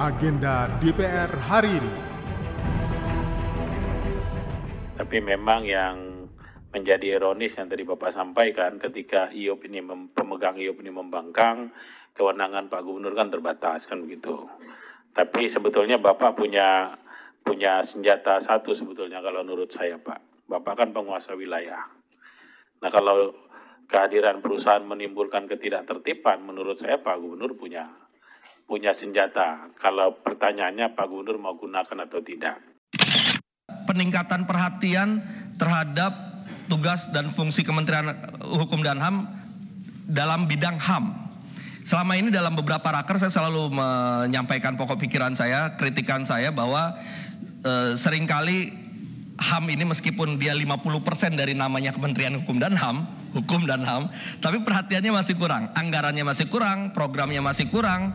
agenda DPR hari ini. Tapi memang yang menjadi ironis yang tadi Bapak sampaikan ketika IOP ini pemegang IOP ini membangkang, kewenangan Pak Gubernur kan terbatas kan begitu. Tapi sebetulnya Bapak punya punya senjata satu sebetulnya kalau menurut saya Pak. Bapak kan penguasa wilayah. Nah kalau kehadiran perusahaan menimbulkan ketidaktertiban, menurut saya Pak Gubernur punya punya senjata. Kalau pertanyaannya Pak Gubernur mau gunakan atau tidak. peningkatan perhatian terhadap tugas dan fungsi Kementerian Hukum dan HAM dalam bidang HAM. Selama ini dalam beberapa raker saya selalu menyampaikan pokok pikiran saya, kritikan saya bahwa eh, sering kali HAM ini meskipun dia 50% dari namanya Kementerian Hukum dan HAM, Hukum dan HAM, tapi perhatiannya masih kurang, anggarannya masih kurang, programnya masih kurang.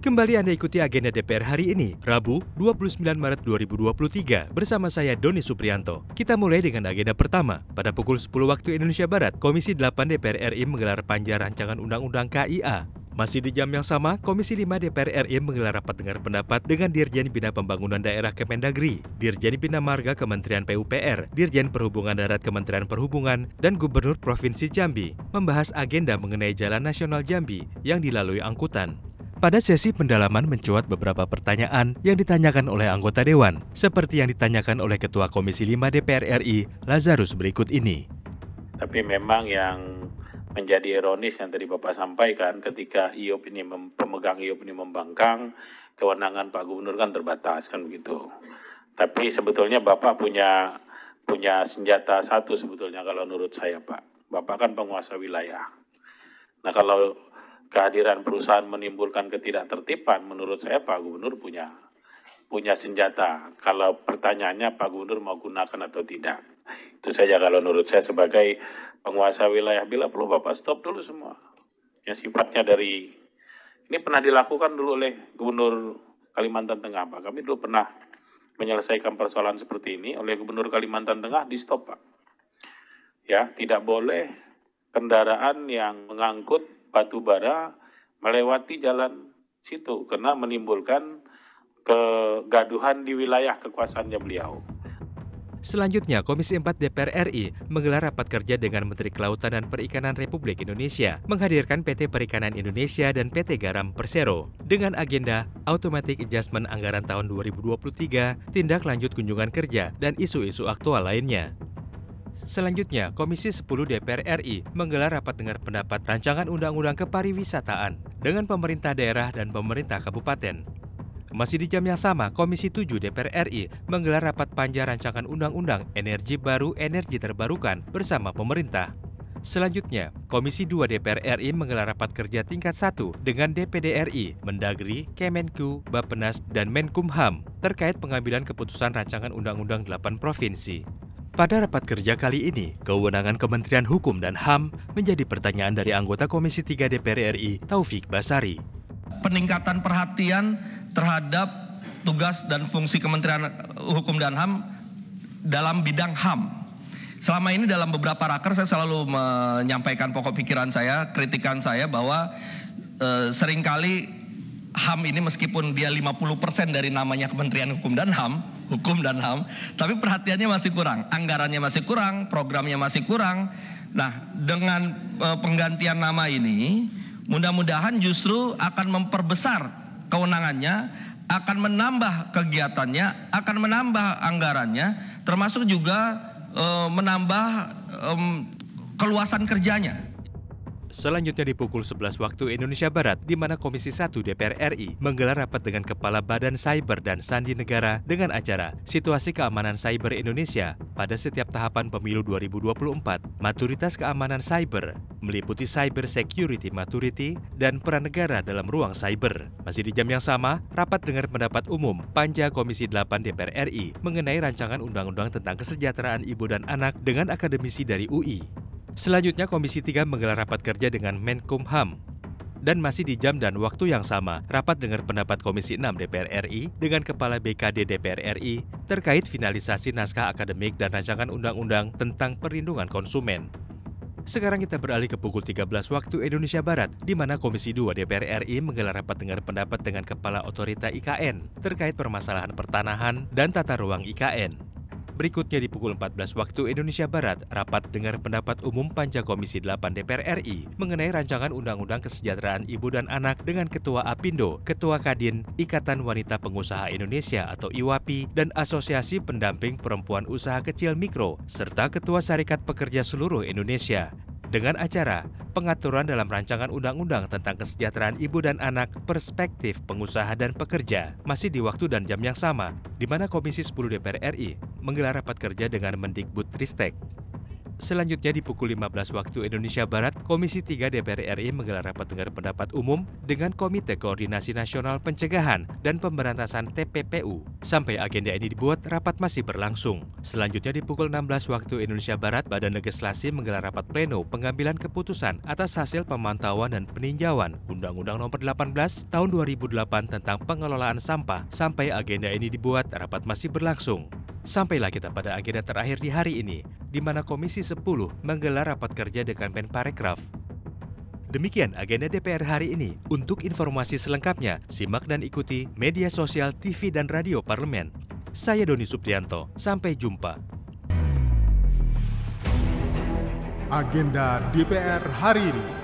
Kembali Anda ikuti agenda DPR hari ini, Rabu 29 Maret 2023 bersama saya Doni Suprianto. Kita mulai dengan agenda pertama. Pada pukul 10 waktu Indonesia Barat, Komisi 8 DPR RI menggelar panja rancangan Undang-Undang KIA. Masih di jam yang sama, Komisi 5 DPR RI menggelar rapat dengar pendapat dengan Dirjen Bina Pembangunan Daerah Kemendagri, Dirjen Bina Marga Kementerian PUPR, Dirjen Perhubungan Darat Kementerian Perhubungan, dan Gubernur Provinsi Jambi membahas agenda mengenai Jalan Nasional Jambi yang dilalui angkutan. Pada sesi pendalaman mencuat beberapa pertanyaan yang ditanyakan oleh anggota dewan, seperti yang ditanyakan oleh Ketua Komisi 5 DPR RI, Lazarus berikut ini. Tapi memang yang menjadi ironis yang tadi Bapak sampaikan ketika IOP ini pemegang IOP ini membangkang, kewenangan Pak Gubernur kan terbatas kan begitu. Tapi sebetulnya Bapak punya punya senjata satu sebetulnya kalau menurut saya Pak. Bapak kan penguasa wilayah. Nah kalau kehadiran perusahaan menimbulkan ketidaktertiban, menurut saya Pak Gubernur punya punya senjata. Kalau pertanyaannya Pak Gubernur mau gunakan atau tidak. Itu saja kalau menurut saya sebagai penguasa wilayah. Bila perlu Bapak stop dulu semua. Yang sifatnya dari, ini pernah dilakukan dulu oleh Gubernur Kalimantan Tengah Pak. Kami dulu pernah menyelesaikan persoalan seperti ini oleh Gubernur Kalimantan Tengah di stop Pak. Ya, tidak boleh kendaraan yang mengangkut batu bara melewati jalan situ karena menimbulkan kegaduhan di wilayah kekuasaannya beliau. Selanjutnya, Komisi 4 DPR RI menggelar rapat kerja dengan Menteri Kelautan dan Perikanan Republik Indonesia, menghadirkan PT Perikanan Indonesia dan PT Garam Persero dengan agenda Automatic Adjustment Anggaran tahun 2023, tindak lanjut kunjungan kerja, dan isu-isu aktual lainnya. Selanjutnya, Komisi 10 DPR RI menggelar rapat dengar pendapat rancangan Undang-Undang Kepariwisataan dengan pemerintah daerah dan pemerintah kabupaten. Masih di jam yang sama, Komisi 7 DPR RI menggelar rapat panja rancangan Undang-Undang Energi Baru Energi Terbarukan bersama pemerintah. Selanjutnya, Komisi 2 DPR RI menggelar rapat kerja tingkat 1 dengan DPD RI, Mendagri, Kemenku, Bappenas, dan Menkumham terkait pengambilan keputusan rancangan Undang-Undang 8 Provinsi. Pada rapat kerja kali ini, kewenangan Kementerian Hukum dan HAM menjadi pertanyaan dari anggota Komisi 3 DPR RI, Taufik Basari. peningkatan perhatian terhadap tugas dan fungsi Kementerian Hukum dan HAM dalam bidang HAM. Selama ini dalam beberapa raker saya selalu menyampaikan pokok pikiran saya, kritikan saya bahwa eh, sering kali HAM ini meskipun dia 50% dari namanya Kementerian Hukum dan HAM, Hukum dan HAM, tapi perhatiannya masih kurang, anggarannya masih kurang, programnya masih kurang. Nah, dengan eh, penggantian nama ini mudah-mudahan justru akan memperbesar kewenangannya, akan menambah kegiatannya, akan menambah anggarannya, termasuk juga eh, menambah keluasan kerjanya. Selanjutnya di pukul 11 waktu Indonesia Barat, di mana Komisi 1 DPR RI menggelar rapat dengan Kepala Badan Cyber dan Sandi Negara dengan acara Situasi Keamanan Cyber Indonesia pada setiap tahapan pemilu 2024, Maturitas Keamanan Cyber, meliputi Cyber Security Maturity dan peran negara dalam ruang cyber. Masih di jam yang sama, rapat dengar pendapat umum Panja Komisi 8 DPR RI mengenai rancangan undang-undang tentang kesejahteraan ibu dan anak dengan akademisi dari UI. Selanjutnya Komisi 3 menggelar rapat kerja dengan Menkumham. Dan masih di jam dan waktu yang sama, rapat dengar pendapat Komisi 6 DPR RI dengan Kepala BKD DPR RI terkait finalisasi naskah akademik dan rancangan undang-undang tentang perlindungan konsumen. Sekarang kita beralih ke pukul 13 waktu Indonesia Barat, di mana Komisi 2 DPR RI menggelar rapat dengar pendapat dengan Kepala Otorita IKN terkait permasalahan pertanahan dan tata ruang IKN. Berikutnya di pukul 14 waktu Indonesia Barat, rapat dengar pendapat umum Panja Komisi 8 DPR RI mengenai rancangan Undang-Undang Kesejahteraan Ibu dan Anak dengan Ketua APindo, Ketua Kadin, Ikatan Wanita Pengusaha Indonesia atau IWAPI, dan Asosiasi Pendamping Perempuan Usaha Kecil Mikro, serta Ketua Serikat Pekerja Seluruh Indonesia. Dengan acara pengaturan dalam rancangan undang-undang tentang kesejahteraan ibu dan anak, perspektif pengusaha dan pekerja, masih di waktu dan jam yang sama, di mana Komisi 10 DPR RI menggelar rapat kerja dengan Mendikbud Ristek. Selanjutnya di pukul 15 waktu Indonesia Barat, Komisi 3 DPR RI menggelar rapat dengar pendapat umum dengan Komite Koordinasi Nasional Pencegahan dan Pemberantasan TPPU. Sampai agenda ini dibuat, rapat masih berlangsung. Selanjutnya di pukul 16 waktu Indonesia Barat, Badan Legislasi menggelar rapat pleno pengambilan keputusan atas hasil pemantauan dan peninjauan Undang-Undang Nomor 18 Tahun 2008 tentang pengelolaan sampah. Sampai agenda ini dibuat, rapat masih berlangsung. Sampailah kita pada agenda terakhir di hari ini, di mana Komisi 10 menggelar rapat kerja dengan Menparekraf. Demikian agenda DPR hari ini. Untuk informasi selengkapnya, simak dan ikuti media sosial TV dan radio parlemen. Saya Doni Suprianto, sampai jumpa. Agenda DPR hari ini.